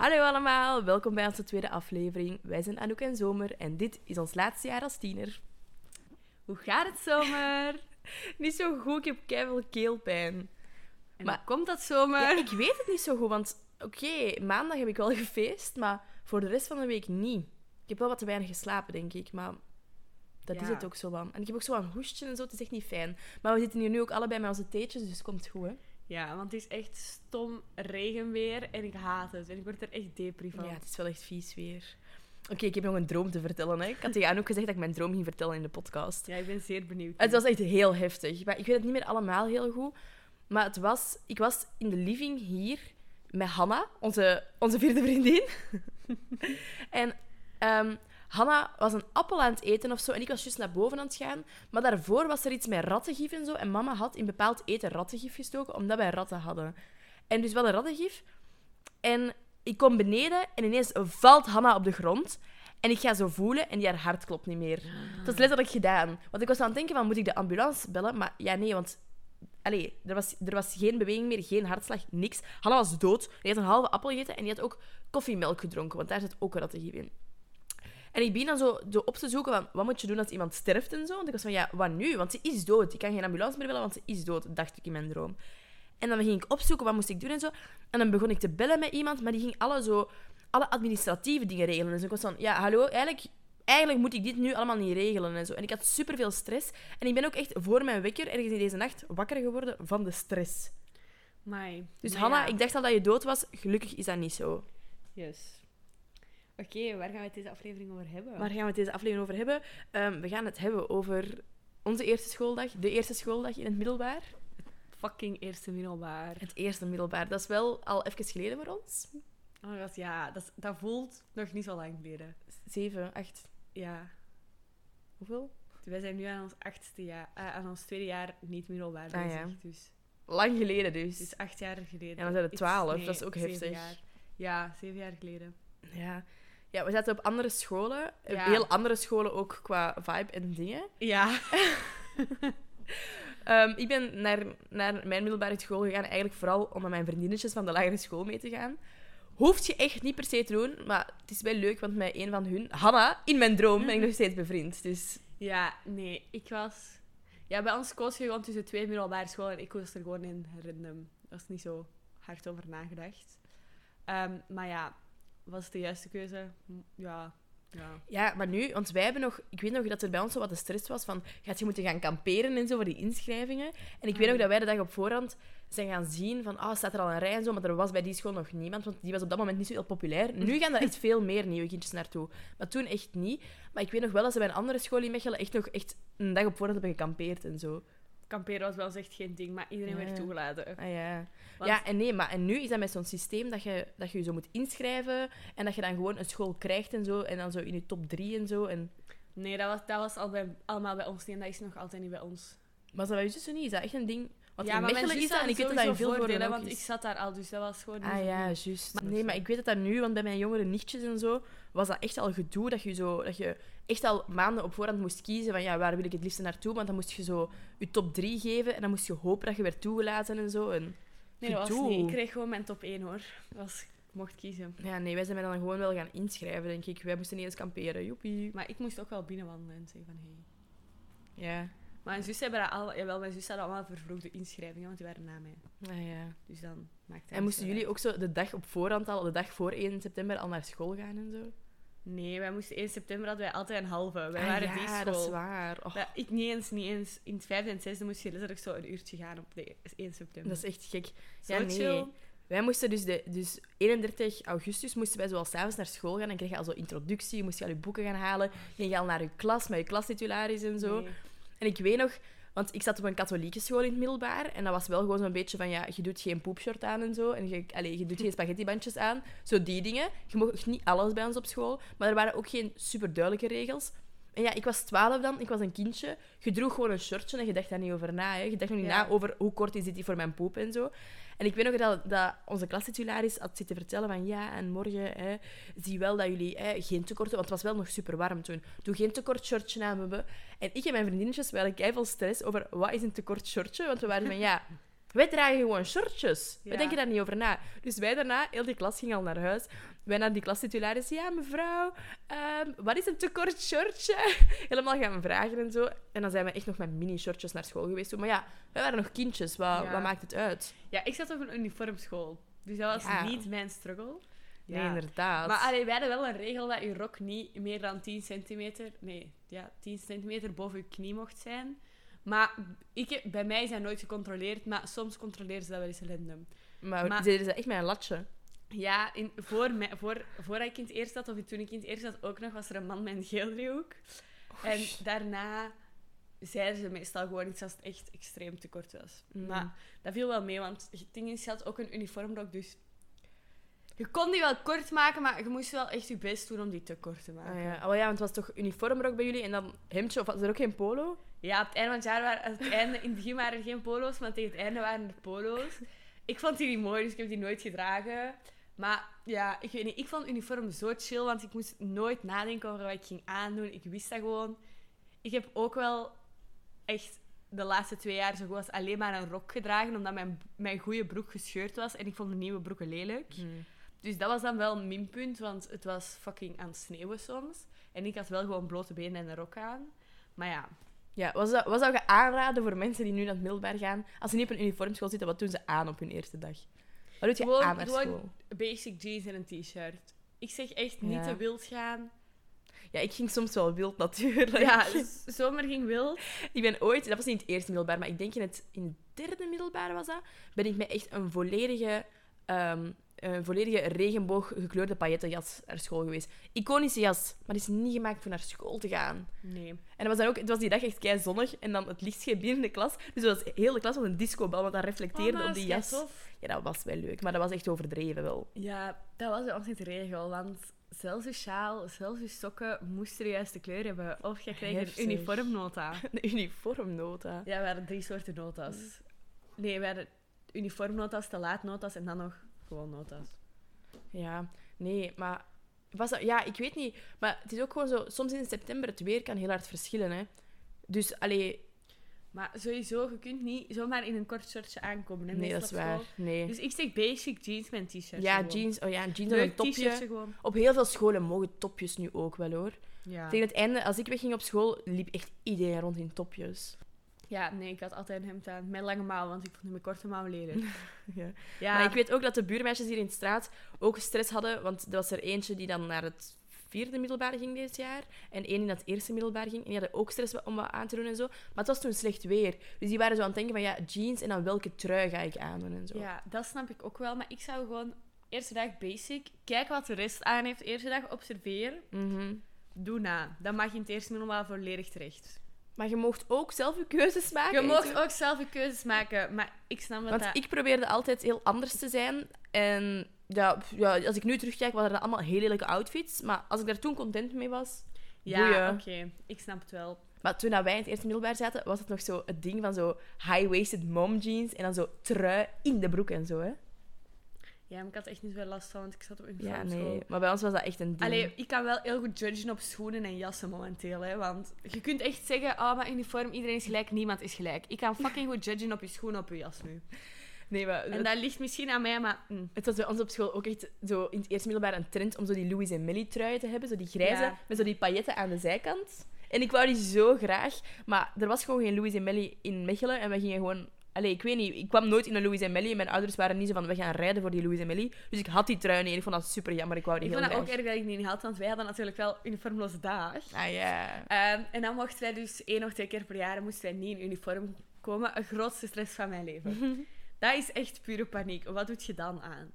Hallo allemaal, welkom bij onze tweede aflevering. Wij zijn Anouk en Zomer en dit is ons laatste jaar als tiener. Hoe gaat het, Zomer? niet zo goed, ik heb keihard keelpijn. En Maar- komt dat, Zomer? Ja, ik weet het niet zo goed, want oké, maandag heb ik wel gefeest, maar voor de rest van de week niet. Ik heb wel wat te weinig geslapen, denk ik, maar dat is het ook zo van. En ik heb ook zo een hoestje en zo, het is echt niet fijn. Maar we zitten hier nu ook allebei met onze theetjes, dus het komt goed, hè? Ja, want het is echt stom regenweer en ik haat het. En ik word er echt depri van. Ja, het is wel echt vies weer. Oké, ik heb nog een droom te vertellen. Hè. Ik had tegen Anouk gezegd dat ik mijn droom ging vertellen in de podcast. Ja, ik ben zeer benieuwd. Het was echt heel heftig. Maar ik weet het niet meer allemaal heel goed. Maar het was... Ik was in de living hier met Hanna, onze, onze vierde vriendin. en ehm, Hanna was een appel aan het eten of zo. En ik was juist naar boven aan het gaan. Maar daarvoor was er iets met rattengif en zo. En mama had in bepaald eten rattengif gestoken, omdat wij ratten hadden. En dus wel een rattengif. En ik kom beneden en ineens valt Hanna op de grond. En ik ga zo voelen en die haar hart klopt niet meer. Dat is letterlijk gedaan. Want ik was aan het denken van, moet ik de ambulance bellen? Maar ja, nee, want... Allee, er was, er was geen beweging meer, geen hartslag, niks. Hanna was dood. Die had een halve appel gegeten en die had ook koffiemelk gedronken, want daar zit ook rattengif in. En ik begin dan zo, zo op te zoeken van, wat moet je doen als iemand sterft en zo? Want ik was van, ja, wat nu? Want ze is dood. Ik kan geen ambulance meer bellen, want ze is dood, dacht ik in mijn droom. En dan ging ik opzoeken, wat moest ik doen en zo. En dan begon ik te bellen met iemand, maar die ging alle, zo, alle administratieve dingen regelen. Dus ik was van, ja, hallo, eigenlijk, eigenlijk moet ik dit nu allemaal niet regelen en zo. En ik had superveel stress. En ik ben ook echt voor mijn wekker ergens in deze nacht wakker geworden van de stress. Mai. Dus Hanna, ja. ik dacht al dat je dood was. Gelukkig is dat niet zo. Yes. Oké, waar gaan we het deze aflevering over hebben? Waar gaan we het deze aflevering over hebben? Ehm, we gaan het hebben over onze eerste schooldag. De eerste schooldag in het middelbaar. Fucking eerste middelbaar. Het eerste middelbaar. Dat is wel al even geleden voor ons. Oh god, ja. Dat, is- dat voelt nog niet zo lang geleden. Zeven, acht, Ja. hoeveel? Wij zijn nu aan ons achtste jaar, eh, aan ons tweede jaar niet middelbaar Ah, bezig. ja. Dus Lang geleden het dus. is acht jaar geleden. Ja, dan zijn het twaalf. Dat is ook heftig. jaar. Ja, zeven jaar geleden. Ja. Ja, we zaten op andere scholen. Ja. Heel andere scholen ook qua vibe en dingen. Ja. Ehm, ik ben naar, naar mijn middelbare school gegaan eigenlijk vooral om met mijn vriendinnetjes van de lagere school mee te gaan. Hoeft je echt niet per se te doen, maar het is wel leuk, want met een van hun, Hanna, in mijn droom ben ik nog steeds bevriend. Dus Ja, nee, ik was... Ja, bij ons koos je gewoon tussen twee middelbare scholen en ik koos er gewoon in random. Daar was niet zo hard over nagedacht. Ehm, maar ja, was het de juiste keuze? Ja, ja. ja, maar nu, want wij hebben nog, ik weet nog dat er bij ons zo wat de stress was van, gaat je moeten gaan kamperen en zo voor die inschrijvingen. En ik weet nog dat wij de dag op voorhand zijn gaan zien van, ah, staat er al een rij en zo, maar er was bij die school nog niemand, want die was op dat moment niet zo heel populair. Nu gaan er echt veel meer nieuwe kindjes naartoe. Maar toen echt niet. Maar ik weet nog wel dat ze bij een andere school in Mechelen echt nog echt een dag op voorhand hebben gekampeerd en zo. Kamperen was wel echt geen ding, maar iedereen Ja. werd toegelaten. Ah ja. Want- Ja, en nee, maar en nu is dat met zo'n systeem dat je, dat je je zo moet inschrijven en dat je dan gewoon een school krijgt en zo, en dan zo in je top drie en zo. En... Nee, dat was, dat was al bij, allemaal bij ons niet en dat is nog altijd niet bij ons. Maar is dat bij je zussen niet? Is dat echt een ding? Want ja, in maar mijn Mechelen zus is dat, en ik weet dat in veel voordelen, want ik zat daar al, dus dat was gewoon Ah zo ja, juist. Nee, maar ik weet dat dat nu, want bij mijn jongere nichtjes en zo, was dat echt al gedoe dat je, zo, dat je echt al maanden op voorhand moest kiezen van ja, waar wil ik het liefst naartoe? Want dan moest je zo je top 3 geven en dan moest je hopen dat je werd toegelaten en zo. En Nee, dat was niet. Ik kreeg gewoon mijn top 1 hoor. Dat was, ik mocht kiezen. Ja, nee, wij zijn mij dan gewoon wel gaan inschrijven, denk ik. Wij moesten niet eens kamperen, joepie. Maar ik moest ook wel binnenwandelen en zeggen van hey. Ja, Maar mijn zus hebben dat al, jawel, mijn zus hadden allemaal vervroegde inschrijvingen, want die waren na mij. ah, ja. Dus dan maakte En moesten zo jullie ook zo de dag op voorhand al, de dag voor 1 september, al naar school gaan en zo? Nee, wij moesten 1 september hadden wij altijd een halve. Wij Ah, waren ja, die school. dat is waar. Oh, Ja, ik niet eens, niet eens. In het vijfde en zesde moest je letterlijk zo een uurtje gaan op de 1 september. dat is echt gek. zo ja, nee. chill. Wij moesten dus, de, dus 31 augustus moesten wij zoals s'avonds naar school gaan. Dan kreeg je al zo introductie, moest je al je boeken gaan halen. Ging je al naar je klas met je klastitularis en zo. Nee. En ik weet nog, want ik zat op een katholieke school in het middelbaar. En dat was wel gewoon zo'n beetje van, ja, je doet geen poepshort aan en zo. En je, allee, je doet geen spaghettibandjes aan. Zo die dingen. Je mocht niet alles bij ons op school. Maar er waren ook geen super duidelijke regels. En ja, ik was 12 dan, ik was een kindje. Je droeg gewoon een shortje en je dacht daar niet over na. Hè. Je dacht nog niet Ja. na over hoe kort is dit voor mijn poep en zo. En ik weet nog dat, dat onze klastitularis had zitten vertellen van ja, en morgen hè, zie wel dat jullie hè, geen tekorten... Want het was wel nog super warm toen. Doe geen tekort shortje aan hebben. En ik en mijn vriendinnetjes waren keiveel stress over wat is een tekort shortje. Want we waren van ja, Wij dragen gewoon shortjes. Ja. We denken daar niet over na. Dus wij daarna, heel die klas ging al naar huis. Wij naar die klastitularis. Ja, mevrouw, ehm, wat is een te kort shortje? Helemaal gaan vragen en zo. En dan zijn we echt nog met mini-shortjes naar school geweest. Maar ja, wij waren nog kindjes. Wat, Ja. wat maakt het uit? Ja, ik zat op een uniformschool. Dus dat was Ja. niet mijn struggle. Nee, inderdaad. Maar allee, wij hadden wel een regel dat je rok niet meer dan 10 centimeter... Nee, ja, 10 centimeter boven je knie mocht zijn. Maar ik, bij mij is dat nooit gecontroleerd, maar soms controleren ze dat wel eens random. maar, maar- deden ze echt met een latje? Ja, in, voor, mij, voor, voordat ik in het eerst zat, of toen ik in het eerst zat ook nog, was er een man met een geeldriehoek. En daarna zeiden ze meestal gewoon iets als het echt extreem te kort was. Mm. Maar dat viel wel mee, want is, je had ook een uniformrok, dus... Je kon die wel kort maken, maar je moest wel echt je best doen om die te kort te maken. Ah, ja. Oh ja, want het was toch uniformrok bij jullie en dan hemdje? Of was er ook geen polo? Ja, op het einde van het jaar waren... Het einde, in het begin waren er geen polo's, maar tegen het einde waren er polo's. Ik vond die niet mooi, dus ik heb die nooit gedragen. Maar ja, ik weet niet. Ik vond uniform zo chill, want ik moest nooit nadenken over wat ik ging aandoen. Ik wist dat gewoon. Ik heb ook wel echt de laatste twee jaar zo goed als alleen maar een rok gedragen, omdat mijn, mijn goede broek gescheurd was en ik vond de nieuwe broeken lelijk. Dus dat was dan wel een minpunt, want het was fucking aan het sneeuwen soms. En ik had wel gewoon blote benen en een rok aan. Maar ja, Ja, wat zou, wat zou je aanraden voor mensen die nu naar het middelbaar gaan? Als ze niet op een uniformschool zitten, wat doen ze aan op hun eerste dag? Wat doe je Gewoon- aan naar gewoon- school? basic jeans en een t-shirt. Ik zeg echt niet Ja. te wild gaan. Ja, ik ging soms wel wild natuurlijk. Ja, dus zomer ging wild. Ik ben ooit, dat was niet het eerste middelbaar, maar ik denk in het, in het derde middelbaar was dat, ben ik met echt een volledige, ehm, een volledige regenboog gekleurde paillettenjas naar school geweest. Iconische jas, maar die is niet gemaakt voor naar school te gaan. Nee. En dat was dan ook, het was die dag echt kei zonnig en dan het licht scheen binnen de klas. Dus het was, heel de klas was een discobal, want dat reflecteerde Oh, op die dat jas. tof. Ja, dat was wel leuk, maar dat was echt overdreven wel. Ja, dat was ons niet de regel, want zelfs je sjaal, zelfs je sokken moesten de juiste kleur hebben. Of je kreeg Heftig. een uniformnota. De uniformnota. Ja, we hadden drie soorten nota's. Nee, we hadden uniformnota's, te laat nota's en dan nog gewoon nota's. Ja, nee, maar... Was dat, ja, ik weet niet. Maar het is ook gewoon zo... Soms in september, het weer kan heel hard verschillen, hè. Dus, allee... Maar sowieso, je kunt niet zomaar in een kort shortje aankomen. Hè, Nee, meestal dat is waar. Nee. Dus ik zeg basic jeans met een t-shirt. ja, gewoon. jeans. Oh ja, een jeans en Leuk een topje. Op heel veel scholen mogen topjes nu ook wel, hoor. Ja. Tegen het einde, als ik wegging op school, liep echt iedereen rond in topjes. Ja, nee, ik had altijd een hemd aan. Met lange mouwen, want ik vond mijn korte mouwen lelijk. Ja. Ja, Maar ik weet ook dat de buurmeisjes hier in de straat ook stress hadden, want er was er eentje die dan naar het vierde middelbaar ging dit jaar en één in het eerste middelbaar ging. En die hadden ook stress om wat aan te doen en zo. Maar het was toen slecht weer. Dus die waren zo aan het denken van, ja, jeans en dan welke trui ga ik aandoen en zo. Ja, dat snap ik ook wel. Maar ik zou gewoon eerste dag basic. Kijk wat de rest aan heeft. Eerste dag observeer. Mhm. Doe na. Dan mag je in het eerste middelbaar volledig terecht. Maar je mocht ook zelf je keuzes maken. Je mocht ook zelf je keuzes maken. Maar ik snap dat Want dat... ik probeerde altijd heel anders te zijn. En ja, ja, als ik nu terugkijk, waren dat allemaal heel lelijke outfits. Maar als ik daar toen content mee was... Ja, oké. Ik snap het wel. Maar toen wij in het eerste middelbaar zaten, was het nog zo het ding van zo high-waisted mom jeans en dan zo trui in de broek en zo, hè. Ja, maar ik had echt niet zoveel last van, want ik zat op een Ja, nee. Maar bij ons was dat echt een ding. Allee, ik kan wel heel goed judgen op schoenen en jassen momenteel. Hè, want je kunt echt zeggen, oh, maar uniform, iedereen is gelijk, niemand is gelijk. Ik kan fucking goed judgen op je schoenen, op je jas nu. Nee, maar En dat ligt misschien aan mij, maar... mm. het was bij ons op school ook echt zo in het eerste middelbaar een trend om zo die Louis en Melly truien te hebben. Zo die grijze, Ja. met zo die pailletten aan de zijkant. En ik wou die zo graag. Maar er was gewoon geen Louis en Melly in Mechelen. En we gingen gewoon... Allee, ik weet niet. Ik kwam nooit in een Louis en Melly. Mijn ouders waren niet zo van, we gaan rijden voor die Louis en Melly. Dus ik had die trui niet. En ik vond dat super jammer. Ik wou die Ik heel vond het ook erg dat ik die niet had, want wij hadden natuurlijk wel uniformloze dag. Ah ja. Ehm, en dan mochten wij dus één of twee keer per jaar moesten wij niet in uniform komen. Een grootste stress van mijn leven. dat is echt pure paniek. Wat doet je dan aan?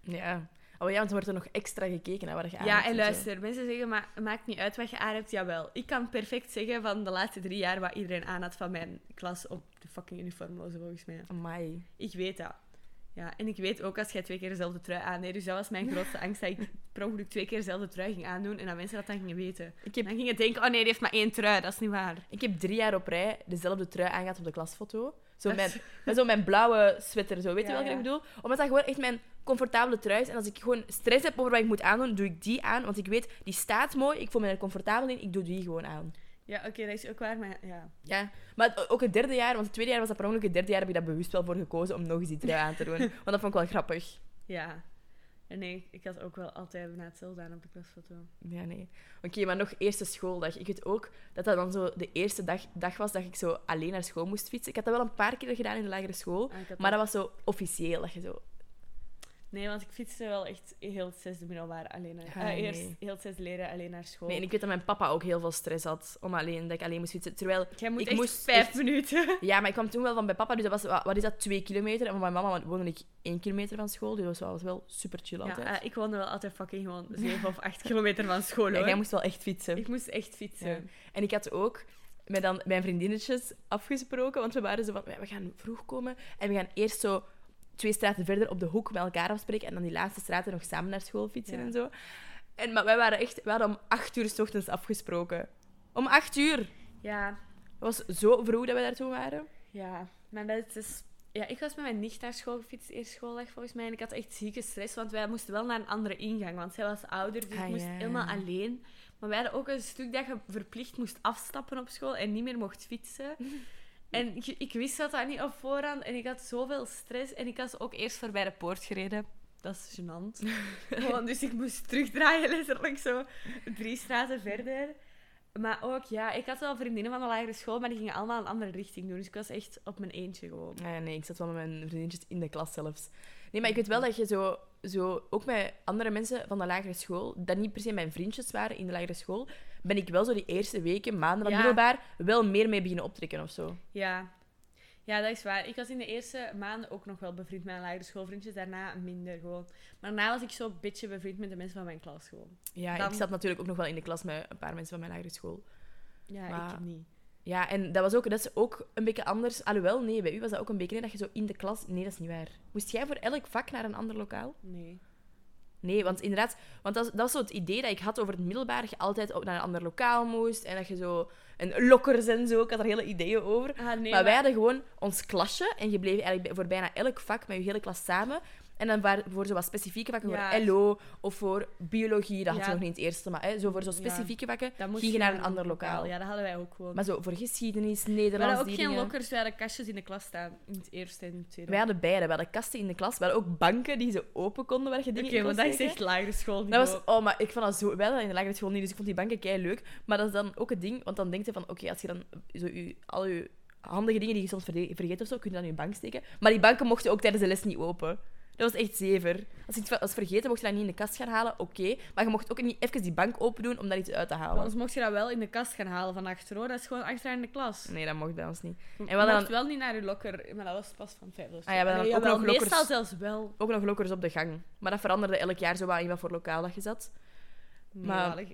Ja. Oh ja, want er wordt er nog extra gekeken naar wat je aan ja, en zo. luister, mensen zeggen, maar het maakt niet uit wat je aan hebt. Jawel, ik kan perfect zeggen van de laatste drie jaar wat iedereen aan had van mijn klas op de fucking uniformloze, volgens mij. Amai. Ik weet dat. Ja, en ik weet ook als jij twee keer dezelfde trui aandeed. Dus dat was mijn grootste angst, dat ik per ongeluk twee keer dezelfde trui ging aandoen en dat mensen dat dan gingen weten. Ik heb, Dan gingen denken, oh nee, die heeft maar één trui. Dat is niet waar. ik heb drie jaar op rij dezelfde trui aangehad op de klasfoto. Zo Dat met, is- met zo mijn blauwe sweater, zo. Weet je welke ja. ik bedoel? Omdat dat gewoon echt mijn comfortabele trui is. En als ik gewoon stress heb over wat ik moet aandoen, doe ik die aan. Want ik weet, die staat mooi, ik voel me er comfortabel in, ik doe die gewoon aan. Ja, oké, dat is ook waar, maar ja. Ja, maar ook het derde jaar, want het tweede jaar was dat per ongeluk, het derde jaar heb ik daar bewust wel voor gekozen om nog eens die trui aan te doen. Want dat vond ik wel grappig. Ja. En nee, ik had ook wel altijd bijna hetzelfde aan op de klasfoto. Ja, nee. Oké, maar nog eerste schooldag. Ik weet ook dat dat dan zo de eerste dag, dag was dat ik zo alleen naar school moest fietsen. Ik had dat wel een paar keer gedaan in de lagere school, Ah, maar dat was zo officieel. Dat je zo... Nee, want ik fietste wel echt heel het zesde middelbaar alleen naar... Ah, eh, eerst heel het zesde leren alleen naar school. Nee, en ik weet dat mijn papa ook heel veel stress had om alleen, dat ik alleen moest fietsen. Terwijl, Jij moet ik echt moest vijf echt- minuten. ja, maar ik kwam toen wel van bij papa, dus dat was, wat, is dat, twee kilometer? En van mijn mama woonde ik één kilometer van school, dus dat was wel, super chill Ja, altijd. eh, ik woonde wel altijd fucking gewoon zeven of acht kilometer van school, Ja, hoor. jij moest wel echt fietsen. Ik moest echt fietsen. Ja. En ik had ook met dan mijn vriendinnetjes afgesproken, want we waren zo van, "Ja, we gaan vroeg komen en we gaan eerst zo twee straten verder op de hoek met elkaar afspreken en dan die laatste straten nog samen naar school fietsen Ja. en zo. En, maar wij waren echt, we hadden om acht uur s ochtends afgesproken. Om acht uur! Ja, Het was zo vroeg dat we daartoe waren. ja. Maar dat is... Ja, ik was met mijn nicht naar school gefietst, eerst schooldag volgens mij. En ik had echt zieke stress, want wij moesten wel naar een andere ingang. Want zij was ouder, dus Ah, ik moest ja. helemaal alleen. Maar wij hadden ook een stuk dat je verplicht moest afstappen op school en niet meer mocht fietsen. En ik, ik wist dat, dat niet op voorhand. En ik had zoveel stress. En ik was ook eerst voorbij de poort gereden. Dat is gênant. Gewoon, dus ik moest terugdraaien, letterlijk zo drie straten verder. Maar ook, ja, ik had wel vriendinnen van de lagere school, maar die gingen allemaal een andere richting doen. Dus ik was echt op mijn eentje gewoon. Ah, nee, ik zat wel met mijn vriendinnetjes in de klas zelfs. Nee, maar ik weet wel dat je zo, zo, ook met andere mensen van de lagere school, dat niet per se mijn vriendjes waren in de lagere school, ben ik wel zo die eerste weken, maanden van Ja. middelbaar, wel meer mee beginnen optrekken of zo. Ja. ja, dat is waar. Ik was in de eerste maanden ook nog wel bevriend met mijn lagere schoolvriendjes. Daarna minder gewoon. Maar daarna was ik zo een beetje bevriend met de mensen van mijn klas gewoon. Ja, Dan- ik zat natuurlijk ook nog wel in de klas met een paar mensen van mijn lagere school. Ja, Maar- ik niet. Ja, en dat was ook, dat is ook een beetje anders. Alhoewel, nee, bij u was dat ook een beetje nee, dat je zo in de klas... Nee, dat is niet waar. Moest jij voor elk vak naar een ander lokaal? Nee. Nee, want inderdaad, want dat, dat was zo het idee dat ik had over het middelbaar, dat je altijd op naar een ander lokaal moest en dat je zo... En lokkers en zo, ik had er hele ideeën over. Ah, nee maar wij hadden gewoon ons klasje en je bleef eigenlijk voor bijna elk vak met je hele klas samen. En dan waar- voor zo wat specifieke vakken, Ja. voor LO of voor biologie, dat had je nog niet in het eerste, maar hè, zo voor zo specifieke vakken ging je naar een ander lokaal. Ja, dat hadden wij ook gewoon. Maar zo voor geschiedenis, we Nederlands, hadden ook geen dingen. lokkers, we hadden kastjes in de klas staan. In het eerste en in het tweede. Wij hadden beide. We hadden kasten in de klas. We hadden ook banken die ze open konden waar je dingen Oké, want dat is echt lagere school. Dat was, oh, maar ik vond dat zo... Wij hadden in de lagere school niet, dus ik vond die banken kei leuk. Maar dat is dan ook het ding, want dan denk je van, oké, als je dan zo je, al je handige dingen die je soms vergeet of zo, kun je dan in je bank steken. Maar die banken mochten ook tijdens de les niet open. Dat was echt zever. Als je iets was vergeten, mocht je dat niet in de kast gaan halen, oké. Maar je mocht ook niet even die bank open doen om daar iets uit te Bij halen. ons mocht je dat wel in de kast gaan halen van achter hoor. Dat is gewoon achteraan in de klas. Nee, dat mocht bij ons niet. En we hadden mocht wel niet naar je lokker, maar dat was pas van vijf of zo. Ah ja, we hadden ook nog lokkers. Meestal zelfs wel. Ook nog lokkers op de gang. Maar dat veranderde elk jaar zo wat in wat voor lokaal dat je zat. Maar- maar...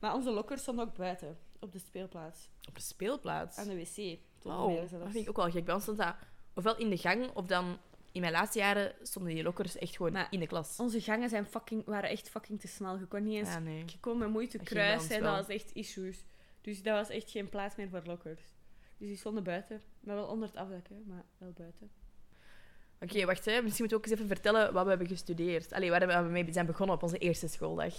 maar onze lokkers stonden ook buiten, op de speelplaats. Op de speelplaats. Aan de wc. Tot Oh, dat vind ik ook wel gek. Bij ons stond dat ofwel in de gang, of dan in mijn laatste jaren stonden die lokkers echt gewoon Maar in de klas. Onze gangen zijn fucking, waren echt fucking te smal. Je kon niet eens... Ja, nee. Je kon met moeite Dat kruisen en dat was echt issues. Dus dat was echt geen plaats meer voor lokkers. Dus die stonden buiten. Maar wel onder het afdak, hè, maar wel buiten. Oké, wacht. Hè. Misschien moeten we ook eens even vertellen wat we hebben gestudeerd. Allee, waar we mee zijn begonnen op onze eerste schooldag.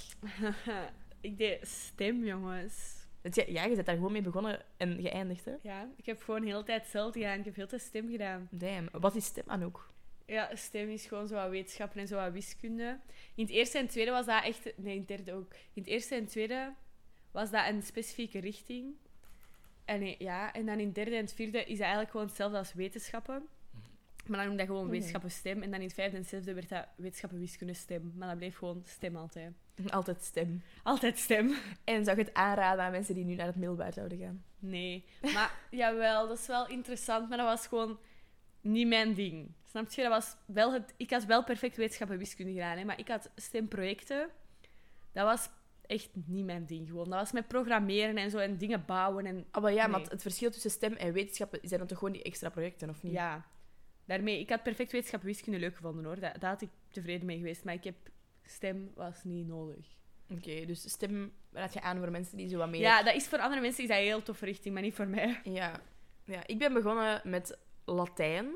ik deed stem, jongens. Ja, je bent daar gewoon mee begonnen en geëindigd, hè? Ja, ik heb gewoon de hele tijd hetzelfde gedaan. Ik heb heel de tijd stem gedaan. Damn. Wat is stem, Anouk? Ja, stem is gewoon zo wat wetenschappen en zo wat wiskunde. In het eerste en tweede was dat echt... Nee, in het derde ook. In het eerste en tweede was dat een specifieke richting. En, nee, ja, en dan in het derde en het vierde is dat eigenlijk gewoon hetzelfde als wetenschappen. Maar dan noemde dat gewoon Mhm. wetenschappen stem. En dan in het vijfde en zesde werd dat wetenschappen wiskunde stem. Maar dat bleef gewoon stem altijd. Altijd stem. Altijd stem. En zou je het aanraden aan mensen die nu naar het middelbaar zouden gaan? Nee. Maar jawel, dat is wel interessant. Maar dat was gewoon niet mijn ding. Snap je? Dat was wel het... Ik had wel perfect wetenschappen wiskunde gedaan. Hè, maar ik had stemprojecten. Dat was echt niet mijn ding. Gewoon. Dat was met programmeren en zo. En dingen bouwen. En Ah, maar ja, maar het verschil tussen stem en wetenschappen zijn dan toch gewoon die extra projecten, of niet? ja, daarmee... Ik had perfect wetenschappen wiskunde leuk gevonden, hoor. Daar, daar had ik tevreden mee geweest. Maar ik heb... Stem was niet nodig. Oké, dus stem raad je aan voor mensen die zo wat meer... Ja, dat is voor andere mensen is dat een heel toffe richting, maar niet voor mij. Ja. ja. Ik ben begonnen met Latijn.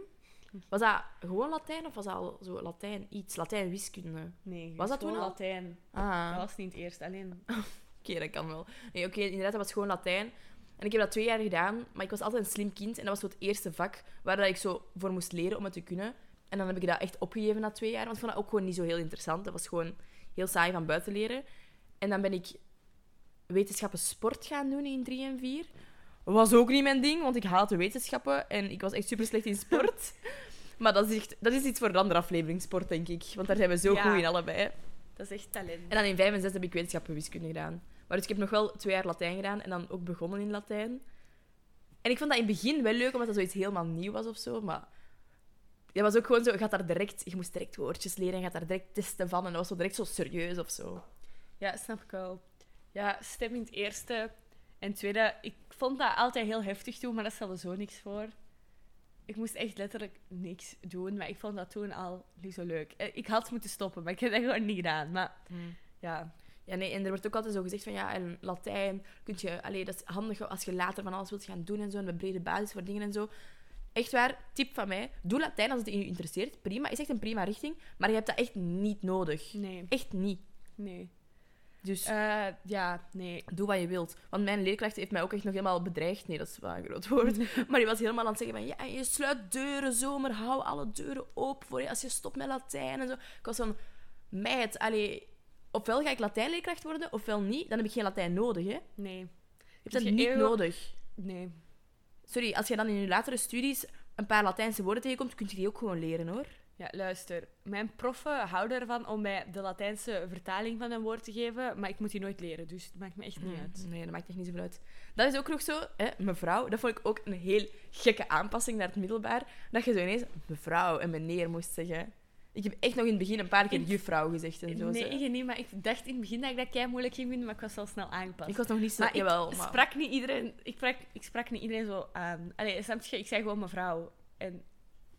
Was dat gewoon Latijn of was dat al zo Latijn iets? Latijn wiskunde? Nee, Was dat gewoon toen al? Latijn. Ah, Dat was niet het eerst, alleen... oké, dat kan wel. Nee, oké, inderdaad, dat was gewoon Latijn. En ik heb dat twee jaar gedaan, maar ik was altijd een slim kind. En dat was zo het eerste vak waar dat ik zo voor moest leren om het te kunnen. En dan heb ik dat echt opgegeven na twee jaar, want ik vond dat ook gewoon niet zo heel interessant. Dat was gewoon heel saai van buiten leren. En dan ben ik wetenschappen sport gaan doen in 3 en 4. Was ook niet mijn ding, want ik haatte wetenschappen en ik was echt super slecht in sport. maar dat is, echt, dat is iets voor een andere aflevering, sport, denk ik. Want daar zijn we zo Ja. goed in allebei. Dat is echt talent. En dan in 5 en 6 heb ik wetenschappen wiskunde gedaan. Maar dus ik heb nog wel twee jaar Latijn gedaan en dan ook begonnen in Latijn. En ik vond dat in het begin wel leuk, omdat dat zoiets helemaal nieuw was of zo. Maar dat was ook gewoon zo, je gaat daar direct, je moest direct woordjes leren en je gaat daar direct testen van. En dat was zo direct zo serieus of zo. Ja, snap ik wel. Ja, stem in het eerste. En tweede, ik vond dat altijd heel heftig toen, maar dat stelde zo niks voor. Ik moest echt letterlijk niks doen, maar ik vond dat toen al niet zo leuk. Eh, Ik had moeten stoppen, maar ik heb dat gewoon niet gedaan. Maar ja, Ja, nee, en er wordt ook altijd zo gezegd van ja, en Latijn kun je, allee, dat is handig als je later van alles wilt gaan doen en zo, en een brede basis voor dingen en zo. Echt waar, tip van mij, doe Latijn als het je interesseert. Prima, is echt een prima richting, maar je hebt dat echt niet nodig. nee, Echt niet. nee. Dus Eh, ja, nee. doe wat je wilt. Want mijn leerkracht heeft mij ook echt nog helemaal bedreigd. Nee, dat is wel een groot woord. Maar die was helemaal aan het zeggen van... Ja, je sluit deuren zomer. Hou alle deuren open voor je als je stopt met Latijn en zo. Ik was van... Meid, allee... Ofwel ga ik Latijnleerkracht worden, ofwel niet. Dan heb ik geen Latijn nodig, hè. Je Nee. hebt dat je niet nodig. Nee. Sorry, als je dan in je latere studies een paar Latijnse woorden tegenkomt, kun je die ook gewoon leren, hoor. Ja, luister. Mijn proffen houden ervan om mij de Latijnse vertaling van een woord te geven, maar ik moet die nooit leren, dus het maakt me echt niet uit. Nee, dat maakt echt niet zoveel uit. Dat is ook nog zo, hè, mevrouw. Dat vond ik ook een heel gekke aanpassing naar het middelbaar. Dat je zo ineens mevrouw en meneer moest zeggen. Ik heb echt nog in het begin een paar keer juffrouw gezegd en zo. Nee, zo. niet, maar ik dacht in het begin dat ik dat kei moeilijk ging vinden, maar ik was wel snel aangepast. Ik was nog niet zo... maar ik maar... sprak niet iedereen, ik sprak, ik sprak niet iedereen zo aan. Allee, snap je? Ik zei gewoon mevrouw. En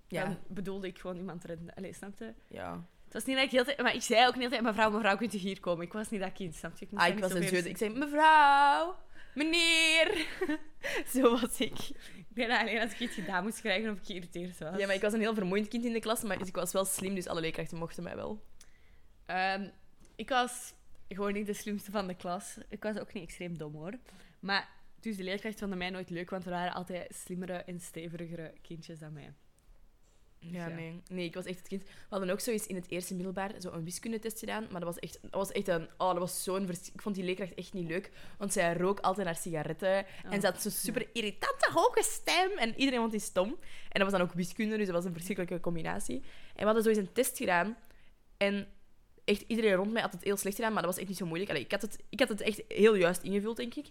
Ja, dan bedoelde ik gewoon iemand erin. Allee, snap je? ja. Het was niet dat ik heel tijd... Maar ik zei ook niet altijd, mevrouw, mevrouw, kunt u hier komen? Ik was niet dat kind, snap je? Ik, Ah, ik was een. Ik zei mevrouw, meneer. zo was ik. Ik dat alleen als ik iets gedaan moest krijgen of ik geïrriteerd was. Ja, maar ik was een heel vermoeiend kind in de klas, maar ik was wel slim, dus alle leerkrachten mochten mij wel. Ehm, ik was gewoon niet de slimste van de klas. Ik was ook niet extreem dom hoor. Maar dus de leerkracht vond mij nooit leuk, want er waren altijd slimmere en stevigere kindjes dan mij. Ja, ja. nee. Nee, ik was echt het kind. We hadden ook zoiets in het eerste middelbaar, zo een wiskundetest gedaan. Maar dat was echt, dat was echt een... Oh, dat was zo'n... vers- Ik vond die leerkracht echt niet leuk. Want zij rook altijd naar sigaretten. En ze had zo'n super irritante hoge stem. En iedereen vond die stom. En dat was dan ook wiskunde, dus dat was een verschrikkelijke combinatie. En we hadden zo eens een test gedaan. En echt iedereen rond mij had het heel slecht gedaan, maar dat was echt niet zo moeilijk. Allee, ik, had het, ik had het echt heel juist ingevuld, denk ik.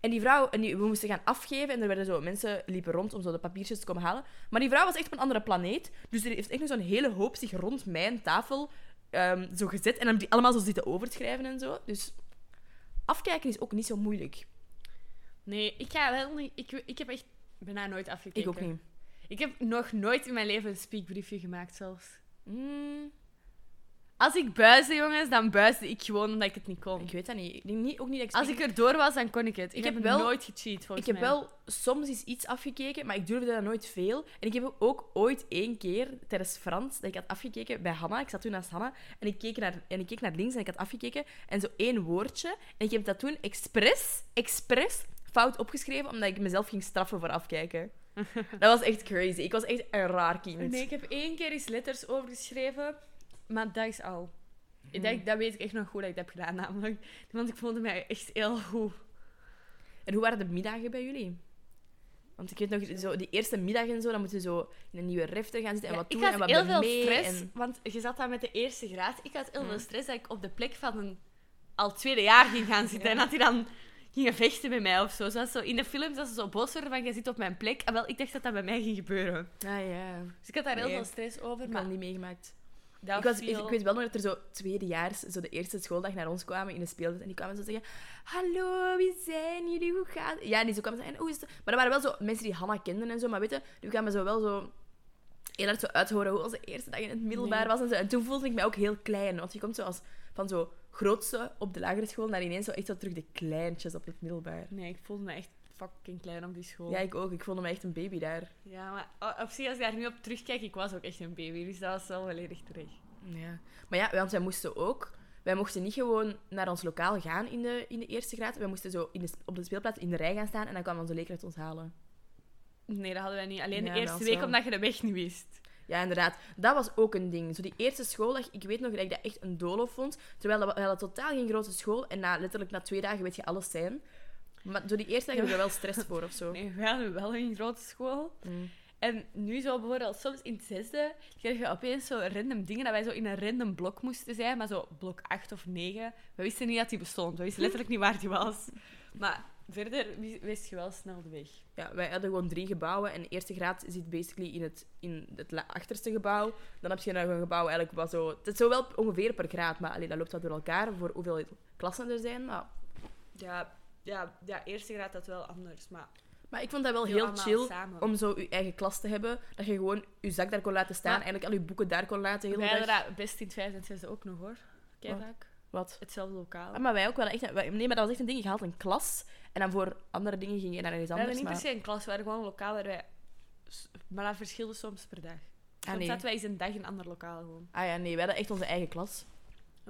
En die vrouw, en die, we moesten gaan afgeven en er werden zo mensen liepen rond om zo de papiertjes te komen halen. Maar die vrouw was echt op een andere planeet. Dus er heeft echt zo'n hele hoop zich rond mijn tafel ehm, zo gezet. En dan die allemaal zo zitten overschrijven en zo. Dus afkijken is ook niet zo moeilijk. Nee, ik ga wel niet... Ik, ik heb echt bijna nooit afgekeken. Ik ook niet. Ik heb nog nooit in mijn leven een speakbriefje gemaakt zelfs. Mm, Als ik buisde, jongens, dan buisde ik gewoon omdat ik het niet kon. ik weet dat niet. Ik denk niet, ook niet dat ik Als ik erdoor was, dan kon ik het. Ik, Ik heb, heb wel- nooit gecheat, volgens Ik heb wel soms eens iets afgekeken, maar ik durfde dat nooit veel. En ik heb ook ooit één keer tijdens Frans dat ik had afgekeken bij Hanna. Ik zat toen naast Hanna en ik keek naar, en ik keek naar links en ik had afgekeken. En zo één woordje. En ik heb dat toen expres, expres fout opgeschreven, omdat ik mezelf ging straffen voor afkijken. dat was echt crazy. Ik was echt een raar kind. Nee, ik heb één keer eens letters overgeschreven, maar dat is al. Hmm. Dat, dat weet ik echt nog goed dat ik dat heb gedaan, namelijk. Want ik voelde mij echt heel goed. En hoe waren de middagen bij jullie? Want ik weet nog, zo, die eerste middag en zo, dan moeten we zo in een nieuwe refter gaan zitten en Ja, wat ik doen en had wat heel veel stress, En... want je zat daar met de eerste graad. Ik had heel veel Mm. stress dat ik op de plek van een al tweede jaar ging gaan zitten Ja. en dat hij dan gingen vechten met mij of zo. Zoals zo in de films, dat ze zo boos worden van, je zit op mijn plek. En wel, ik dacht dat dat bij mij ging gebeuren. Ah ja, Dus ik had daar heel veel stress over, ik maar had niet meegemaakt. Dat Ik, was, ik, weet wel nog dat er zo tweedejaars, zo de eerste schooldag naar ons kwamen in de speeltuin. En die kwamen zo zeggen: Hallo, wie zijn jullie? Hoe gaat het? Ja, en die zo kwamen zeggen: Hoe is het? Maar dat waren wel zo mensen die Hanna kenden en zo. Maar weet je, die kwamen zo wel zo heel hard zo uithoren hoe onze eerste dag in het middelbaar Nee. was. En, zo. en toen voelde ik mij ook heel klein. Want je komt zo als van zo grootste op de lagere school naar ineens zo echt zo terug de kleintjes op het middelbaar. Nee, ik voelde me echt fucking klein op die school. Ja, ik ook. Ik voelde me echt een baby daar. Ja, maar o- op zich, als ik daar nu op terugkijk, ik was ook echt een baby. Dus dat was wel volledig terecht. Ja. Maar ja, want wij moesten ook... wij mochten niet gewoon naar ons lokaal gaan in de, in de eerste graad. Wij moesten zo in de, op de speelplaats in de rij gaan staan en dan kwam onze leerkracht ons halen. Nee, dat hadden wij niet. Alleen Ja, de eerste week wel- omdat je de weg niet wist. Ja, inderdaad. Dat was ook een ding. Zo die eerste schooldag, ik weet nog dat ik dat echt een doolhof vond. Terwijl dat, we hadden totaal geen grote school. En na, letterlijk na twee dagen weet je alles zijn. Maar door die eerste heb er wel stress voor of zo. Nee, wij hadden wel een grote school. Mm. En nu zo bijvoorbeeld, soms in het zesde, kreeg je opeens zo random dingen dat wij zo in een random blok moesten zijn, maar zo blok 8 of 9. We wisten niet dat die bestond. We wisten letterlijk niet waar die was. Maar verder wi- wist je wel snel de weg. Ja, wij hadden gewoon drie gebouwen. En de eerste graad zit basically in het, in het achterste gebouw. Dan heb je nog een gebouw eigenlijk wat zo... Het is zo wel ongeveer per graad, maar allee, dat loopt wat door elkaar voor hoeveel klassen er zijn. Maar, Ja, ja, ja eerste graad dat wel anders, maar maar ik vond dat wel heel heel chill samen. om zo je eigen klas te hebben. Dat je gewoon je zak daar kon laten staan. Maar- eigenlijk al je boeken daar kon laten. de wij hadden dat best in het vijfde en zesde ook nog hoor. Kijk vaak. Wat? Hetzelfde lokaal. Ah, maar wij ook wel echt... Nee, maar dat was echt een ding. Je haalt een klas. En dan voor andere dingen ging je naar iets we hadden anders. niet per se een klas, we hadden gewoon een lokaal waar wij... Maar dat verschilde soms per dag. Soms Ah, nee. zaten wij eens een dag in een ander lokaal gewoon. Ah ja, nee. Wij hadden echt onze eigen klas.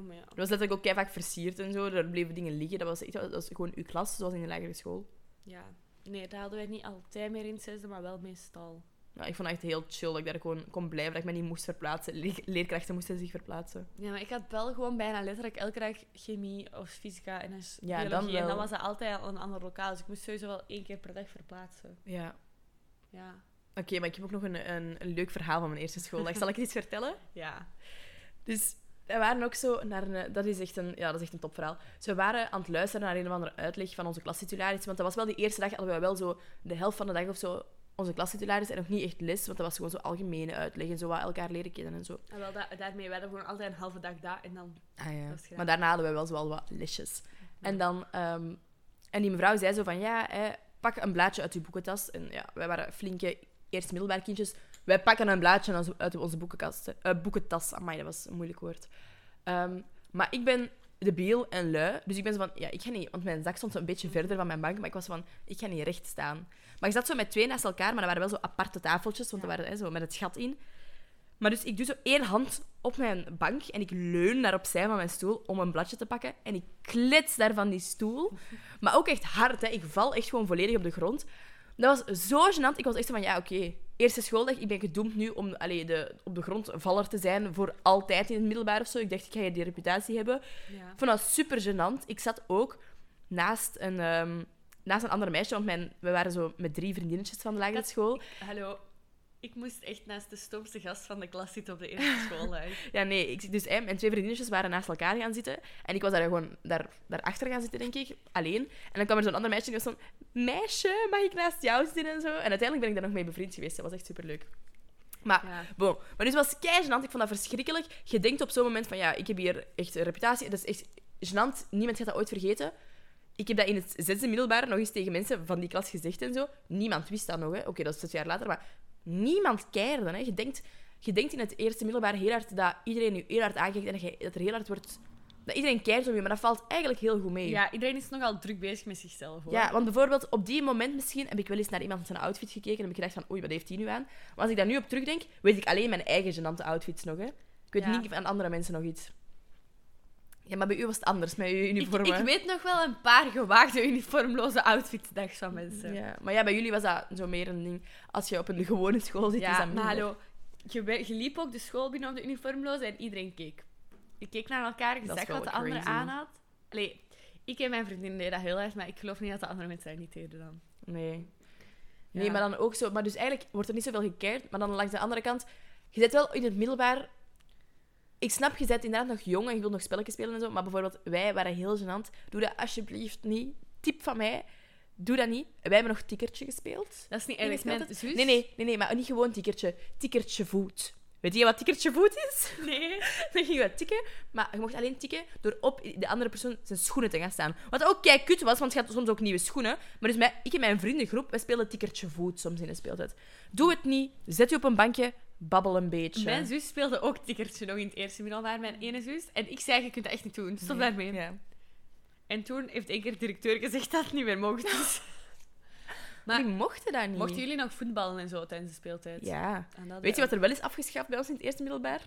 Oh, maar ja. Dat was letterlijk ook vaak versierd en zo. Er bleven dingen liggen. Dat was, echt, dat was gewoon uw klas, zoals in de lagere school. ja. Nee, dat hadden wij niet altijd meer in het zesde, maar wel meestal. Nou, ik vond het echt heel chill dat ik daar gewoon kon blijven. Dat ik me niet moest verplaatsen. Le- leerkrachten moesten zich verplaatsen. Ja, maar ik had wel gewoon bijna letterlijk elke dag chemie of fysica en dus Ja, biologie. dan. En dan was dat altijd al een ander lokaal. Dus ik moest sowieso wel één keer per dag verplaatsen. Ja. Ja. Oké, maar ik heb ook nog een, een, een leuk verhaal van mijn eerste schooldag. Zal ik het iets vertellen? Ja. Dus we waren ook zo naar een... Dat is echt een, ja, dat is echt een topverhaal. Dus we waren aan het luisteren naar een of andere uitleg van onze klastitularis. Want dat was wel die eerste dag, hadden we wel zo de helft van de dag of zo onze klastitularis en nog niet echt les, want dat was gewoon zo algemene uitleg en zo wat elkaar leren kennen en zo. En wel, da- daarmee, wij hadden gewoon altijd een halve dag daar en dan... Ah, ja. Maar daarna hadden we wel zo wel wat lesjes. En dan... ehm, en die mevrouw zei zo van, ja, hè, pak een blaadje uit je boekentas. En ja, wij waren flinke eerst middelbaar kindjes. Wij pakken een blaadje uit- onze boekenkast. Eh, boekentas. Amai, dat was een moeilijk woord. Ehm, maar ik ben debiel en lui. Dus ik ben zo van, ja, ik ga niet... Want mijn zak stond zo een beetje verder van mijn bank. Maar ik was van, ik ga niet recht staan. Maar ik zat zo met twee naast elkaar. Maar dat waren wel zo aparte tafeltjes. Want Ja. dat waren hè, zo met het gat in. Maar dus ik doe zo één hand op mijn bank en ik leun naar opzij van mijn stoel om een bladje te pakken. En ik klets daar van die stoel. Maar ook echt hard, hè. Ik val echt gewoon volledig op de grond. Dat was zo gênant. Ik was echt van, ja, oké. Eerste schooldag, ik ben gedoemd nu om allee, de, op de grond valler te zijn voor altijd in het middelbaar of zo. Ik dacht, ik ga die reputatie hebben. Ja. Vond dat super gênant. Ik zat ook naast een, ehm, naast een ander meisje, want mijn, we waren zo met drie vriendinnetjes van de lagere Dat- school. Hallo. Ik moest echt naast de stoomste gast van de klas zitten op de eerste schooldag. Ja, nee. Ik, dus hè, mijn twee vriendinnetjes waren naast elkaar gaan zitten. En ik was daar gewoon daar, daarachter gaan zitten, denk ik. Alleen. En dan kwam er zo'n ander meisje en die was van... Meisje, mag ik naast jou zitten en zo? En uiteindelijk ben ik daar nog mee bevriend geweest. Dat was echt superleuk. Maar, Ja. bon. Maar dus het was kei gênant. Ik vond dat verschrikkelijk. Je denkt op zo'n moment van... Ja, ik heb hier echt een reputatie. Dat is echt gênant. Niemand gaat dat ooit vergeten. Ik heb dat in het zesde middelbaar nog eens tegen mensen van die klas gezegd en zo. Niemand wist dat nog, hè. Oké, dat is zes jaar later, maar niemand keerde, hè. Je denkt, je denkt in het eerste middelbaar heel hard dat iedereen je heel hard aankijkt en dat, je, dat er heel hard wordt... Dat iedereen kijkt om je, maar dat valt eigenlijk heel goed mee. ja, iedereen is nogal druk bezig met zichzelf. Hoor. Ja, want bijvoorbeeld op die moment misschien heb ik wel eens naar iemand zijn outfit gekeken en heb ik gedacht van oei, wat heeft die nu aan? Maar als ik daar nu op terugdenk, weet ik alleen mijn eigen gênante outfits nog, hè. Ik weet Ja. niet van andere mensen nog iets. Ja, maar bij u was het anders met je ik, uniformen. ik weet nog wel een paar gewaagde uniformloze outfitsdags van mensen. Ja, maar ja, bij jullie was dat zo meer een ding. Als je op een gewone school zit, is Ja, dat maar hallo. Je, liep ook de school binnen op de uniformloze en iedereen keek. Je keek naar elkaar, je is zag wat de andere aan had. Allee, ik en mijn vriendin deden dat heel erg, maar ik geloof niet dat de andere mensen dat niet deden dan. Nee. Ja. Nee, maar dan ook zo... Maar dus eigenlijk wordt er niet zoveel gekeerd. Maar dan langs de andere kant... Je zit wel in het middelbaar... Ik snap, je bent inderdaad nog jong en je wilt nog spelletjes spelen en zo. Maar bijvoorbeeld, wij waren heel gênant. Doe dat alsjeblieft niet. Tip van mij. Doe dat niet. Wij hebben nog tikkertje gespeeld. Dat is niet erg. Mijn zus... Nee, nee, nee, nee, maar niet gewoon tikkertje. Tikkertje voet. Weet je wat tikkertje voet is? Nee. Dan ging je tikken, maar je mocht alleen tikken door op de andere persoon zijn schoenen te gaan staan. Wat ook kei kut was, want je had soms ook nieuwe schoenen. Maar dus mij, ik en mijn vriendengroep, wij spelen tikkertje voet soms in de speeltijd. Doe het niet, zet je op een bankje, babbel een beetje. Mijn zus speelde ook tikkertje nog in het eerste middelbaar, mijn ene zus. En ik zei, je kunt dat echt niet doen. Stop daarmee. Ja. En toen heeft één keer de directeur gezegd dat het niet meer mocht. Dus Maar- Die mochten dat niet. mochten jullie nog voetballen en zo tijdens de speeltijd? Ja. Weet je wat er wel is afgeschaft bij ons in het eerste middelbaar?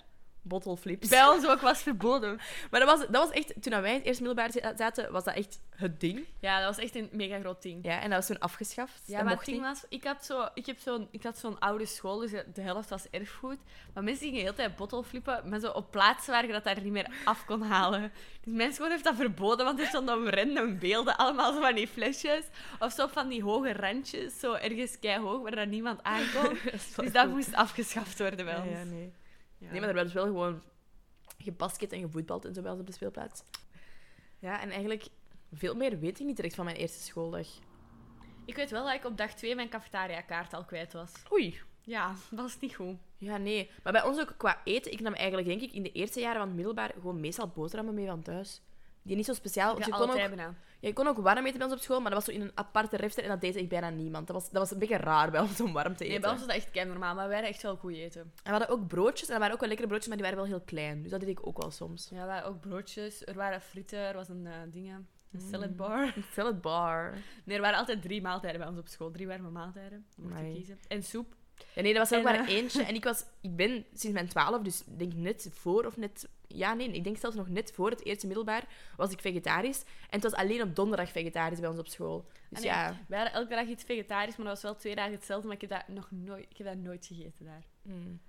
Bottle flips. Bij ons ook was verboden. Maar dat was, dat was echt... Toen wij in het eerste middelbaar za- zaten, was dat echt het ding. Ja, dat was echt een mega groot ding. Ja, en dat was toen afgeschaft. Ja, dat maar het ding niet. was, ik had, zo, ik, heb zo'n, ik had zo'n oude school, dus de helft was erfgoed. Maar mensen gingen de hele tijd bottle flippen, maar zo op plaatsen waar je dat daar niet meer af kon halen. Dus mijn school heeft dat verboden, want er stonden op random beelden, allemaal zo van die flesjes. Of zo van die hoge randjes, zo ergens keihog, waar dan niemand aankomt. Wel Dus dat moest afgeschaft worden Ja, ons. ja, nee. Ja. Nee, maar er werd dus wel gewoon gebasket en gevoetbald en zo bij ons op de speelplaats. Ja, en eigenlijk veel meer weet ik niet direct van mijn eerste schooldag. Ik weet wel dat ik op dag 2 mijn cafetaria-kaart al kwijt was. Oei. Ja, dat was niet goed. Ja, nee. Maar bij ons ook qua eten, ik nam eigenlijk denk ik in de eerste jaren van het middelbaar gewoon meestal boterhammen mee van thuis. Die niet zo speciaal. Ga je kon, ook, ja, je kon ook warm eten bij ons op school, maar dat was zo in een aparte refter en dat deed echt bijna niemand. Dat was, dat was een beetje raar bij ons om warm te eten. Nee, bij ons was dat echt kei normaal, maar wij hadden echt wel goed eten. En we hadden ook broodjes, en dat waren ook wel lekkere broodjes, maar die waren wel heel klein. Dus dat deed ik ook wel soms. Ja, er waren ook broodjes, er waren frieten, er was een eh dingen, een Mm. salad bar. Een salad bar. Nee, er waren altijd drie maaltijden bij ons op school. Drie warme maaltijden. Mocht je Amai. kiezen. En soep. Ja, nee, dat was ook En, maar eh, eentje. En ik, was, ik ben sinds mijn twaalf, dus ik denk net voor of net... Ja, nee, ik denk zelfs nog net voor het eerste middelbaar was ik vegetarisch. En het was alleen op donderdag vegetarisch bij ons op school. Dus nee, ja... Wij hadden elke dag iets vegetarisch, maar dat was wel twee dagen hetzelfde. Maar ik heb dat nog nooit, ik heb dat nooit gegeten daar. mm.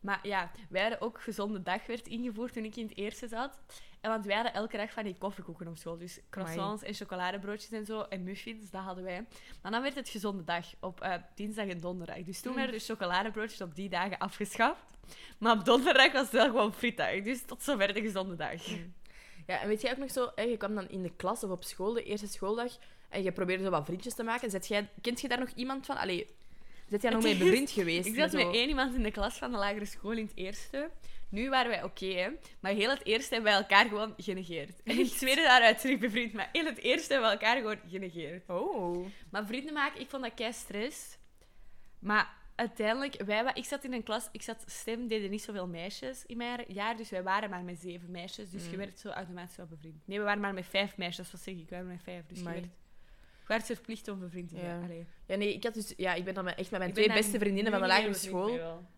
Maar ja, wij hadden ook gezonde dag werd ingevoerd toen ik in het eerste zat. En want wij hadden elke dag van die koffiekoeken op school. Dus croissants en chocoladebroodjes en zo. En muffins, dat hadden wij. Maar dan werd het gezonde dag op eh, dinsdag en donderdag. Dus toen Mm. werden de chocoladebroodjes op die dagen afgeschaft. Maar op donderdag was het wel gewoon frietdag. Dus tot zover de gezonde dag. Ja, en weet jij ook nog zo... Hè, je kwam dan in de klas of op school, de eerste schooldag, en je probeerde zo wat vriendjes te maken. Zet jij, kent je daar nog iemand van? Allee, zet jij nog mee bevriend geweest? Ik zat met één iemand in de klas van de lagere school in het eerste. Nu waren wij oké. Maar heel het eerste hebben wij elkaar gewoon genegeerd. En in het tweede daaruit terug bevriend. Maar heel het eerste hebben we elkaar gewoon genegeerd. Oh. Maar vrienden maken, ik vond dat kei stress. Maar uiteindelijk, wij, ik zat in een klas, ik zat stem, deden niet zoveel meisjes in mijn jaar, dus wij waren maar met zeven meisjes. Dus je Mm. werd zo automatisch wel bevriend. Nee, we waren maar met vijf meisjes, wat zeg ik? We waren met vijf, dus je Amai. werd, je werd verplicht om bevriend te Ja. zijn. Allee. Ja, nee, ik, had dus, ja, ik ben dan met- echt met mijn Ik twee daar beste vriendinnen van de lagere school...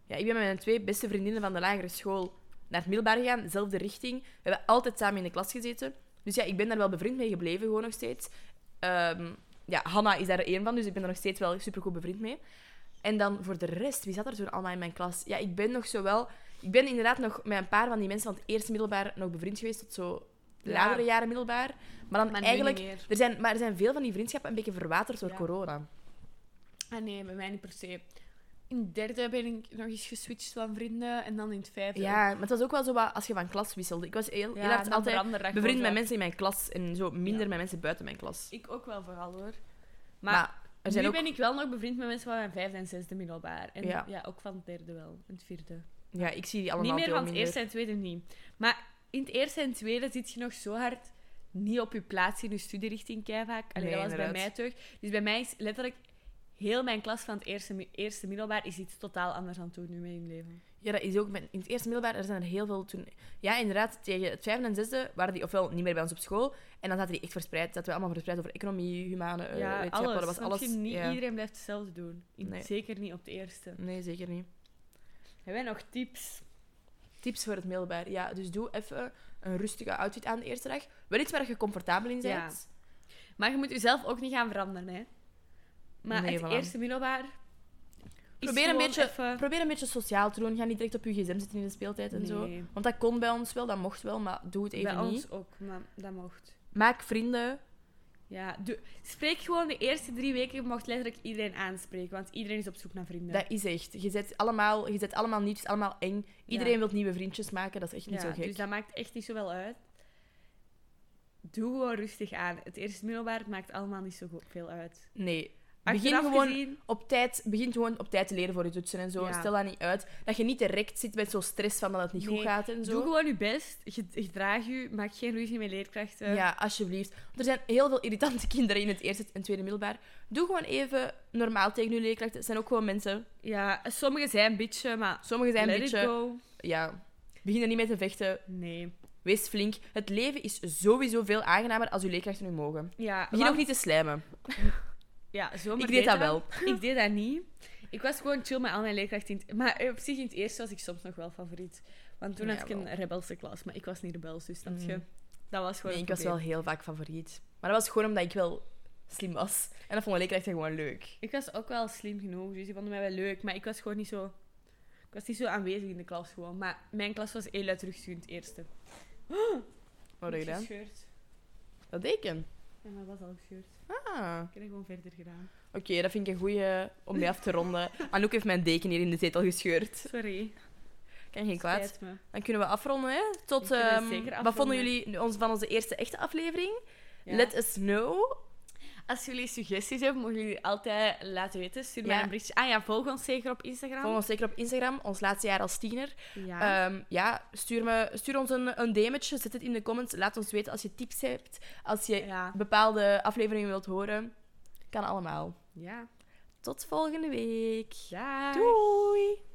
Ja, ik ben met mijn twee beste vriendinnen van de lagere school naar het middelbaar gegaan, dezelfde richting. We hebben altijd samen in de klas gezeten. Dus ja, ik ben daar wel bevriend mee gebleven, gewoon nog steeds. Ehm, ja, Hanna is daar één van, dus ik ben er nog steeds wel supergoed bevriend mee. En dan voor de rest, wie zat er toen allemaal in mijn klas? Ja, ik ben nog zo wel... Ik ben inderdaad nog met een paar van die mensen van het eerste middelbaar nog bevriend geweest tot zo Ja. latere jaren middelbaar. Maar dan Maar eigenlijk... Er zijn, maar er zijn veel van die vriendschappen een beetje verwaterd door Ja. corona. Ah nee, bij mij niet per se. In het derde ben ik nog eens geswitcht van vrienden en dan in het vijfde. Ja, maar het was ook wel zo wat als je van klas wisselde. Ik was heel, heel hard altijd bevriend met mensen in mijn klas en zo minder met mensen buiten mijn klas. Ik ook wel vooral hoor. Maar, Maar, er zijn nu ook... ben ik wel nog bevriend met mensen van mijn vijfde en zesde middelbaar. En Ja. ja, ook van het derde wel. En het vierde. Ja, ik zie die allemaal niet meer van het eerste en tweede niet. Maar in het eerste en tweede zit je nog zo hard niet op je plaats in je studierichting. Allee, Nee, dat was bij mij toch. Dus bij mij is letterlijk heel mijn klas van het eerste, eerste middelbaar is iets totaal anders aan het doen nu in mijn leven. Ja, dat is ook met, in het eerste middelbaar. Er zijn er heel veel toen. Ja, inderdaad, tegen het vijfde en zesde waren die ofwel niet meer bij ons op school. En dan zaten die echt verspreid. Zaten we allemaal verspreid over economie, humane eh, ja, wetenschappen. alles. Dat was alles. Niet ja. iedereen blijft hetzelfde doen. In- Nee. Zeker niet op de eerste. Nee, zeker niet. Hebben wij nog tips? Tips voor het middelbaar. Ja, dus doe even een rustige outfit aan de eerste dag. Wel iets waar je comfortabel in Ja. bent. Maar je moet jezelf ook niet gaan veranderen, hè. Maar Nee, het voilà. eerste middelbaar... Probeer een, beetje, even- probeer een beetje sociaal te doen. Ga niet direct op je gsm zitten in de speeltijd en zo. Want dat kon bij ons wel, dat mocht wel, maar doe het even Bij niet. ons ook, maar dat mocht. Maak vrienden. Ja, doe, spreek gewoon de eerste drie weken. Je mocht letterlijk iedereen aanspreken, want iedereen is op zoek naar vrienden. Dat is echt. Je zet allemaal, je zet allemaal niet, het is allemaal eng. Iedereen wil nieuwe vriendjes maken, dat is echt niet ja, zo gek. Dus dat maakt echt niet zoveel uit. Doe gewoon rustig aan. Het eerste middelbaar het maakt allemaal niet zo veel uit. Nee. Begin gewoon gezien, op tijd, begin gewoon op tijd te leren voor je toetsen en zo. Ja. Stel dat niet uit. Dat je niet direct zit met zo'n stress van dat het niet goed gaat en zo. doe gewoon je best. Ge- Gedraag je. Maak geen ruzie met leerkrachten. Ja, alsjeblieft. Want er zijn heel veel irritante kinderen in het eerste en tweede middelbaar. Doe gewoon even normaal tegen je leerkrachten. Het zijn ook gewoon mensen. Ja, sommigen zijn een beetje, maar Sommigen zijn een beetje... Ja, begin er niet mee te vechten. Nee. Wees flink. Het leven is sowieso veel aangenamer als uw leerkrachten u mogen. Ja, Begin want- ook niet te slijmen. Ja, Ik deed dat wel. Ik deed dat niet. Ik was gewoon chill met al mijn leerkrachten. in het- Maar op zich in het eerste was ik soms nog wel favoriet. Want toen Ja, had ik een rebelse klas, maar ik was niet rebels, dus snap je? Mm. Dat was gewoon Nee, ik was wel heel vaak favoriet. Maar dat was gewoon omdat ik wel slim was. En dat vonden leerkrachten gewoon leuk. Ik was ook wel slim genoeg, dus die vonden mij wel leuk. Maar ik was gewoon niet zo... Ik was niet zo aanwezig in de klas gewoon. Maar mijn klas was heel luidruchtig eerste. Wat heb je gedaan? Gescheurd. Dat deken. Maar dat was al gescheurd. Ah, Ik heb gewoon verder gedaan. oké, dat vind ik een goeie om mee af te ronden. Anouk heeft mijn deken hier in de zetel gescheurd. Sorry. Kan geen kwaad. Dan kunnen we afronden, hè? Tot, zeker wat vonden jullie ons, van onze eerste echte aflevering? Ja. Let us know. Als jullie suggesties hebben, mogen jullie altijd laten weten. Stuur mij Ja. een berichtje. Ah ja, volg ons zeker op Instagram. Volg ons zeker op Instagram, ons laatste jaar als tiener. Ja. Ja, ja stuur, me, stuur ons een, een DM'tje, zet het in de comments. Laat ons weten als je tips hebt, als je ja. bepaalde afleveringen wilt horen. Kan allemaal. Ja. Tot volgende week. Dag. Doei!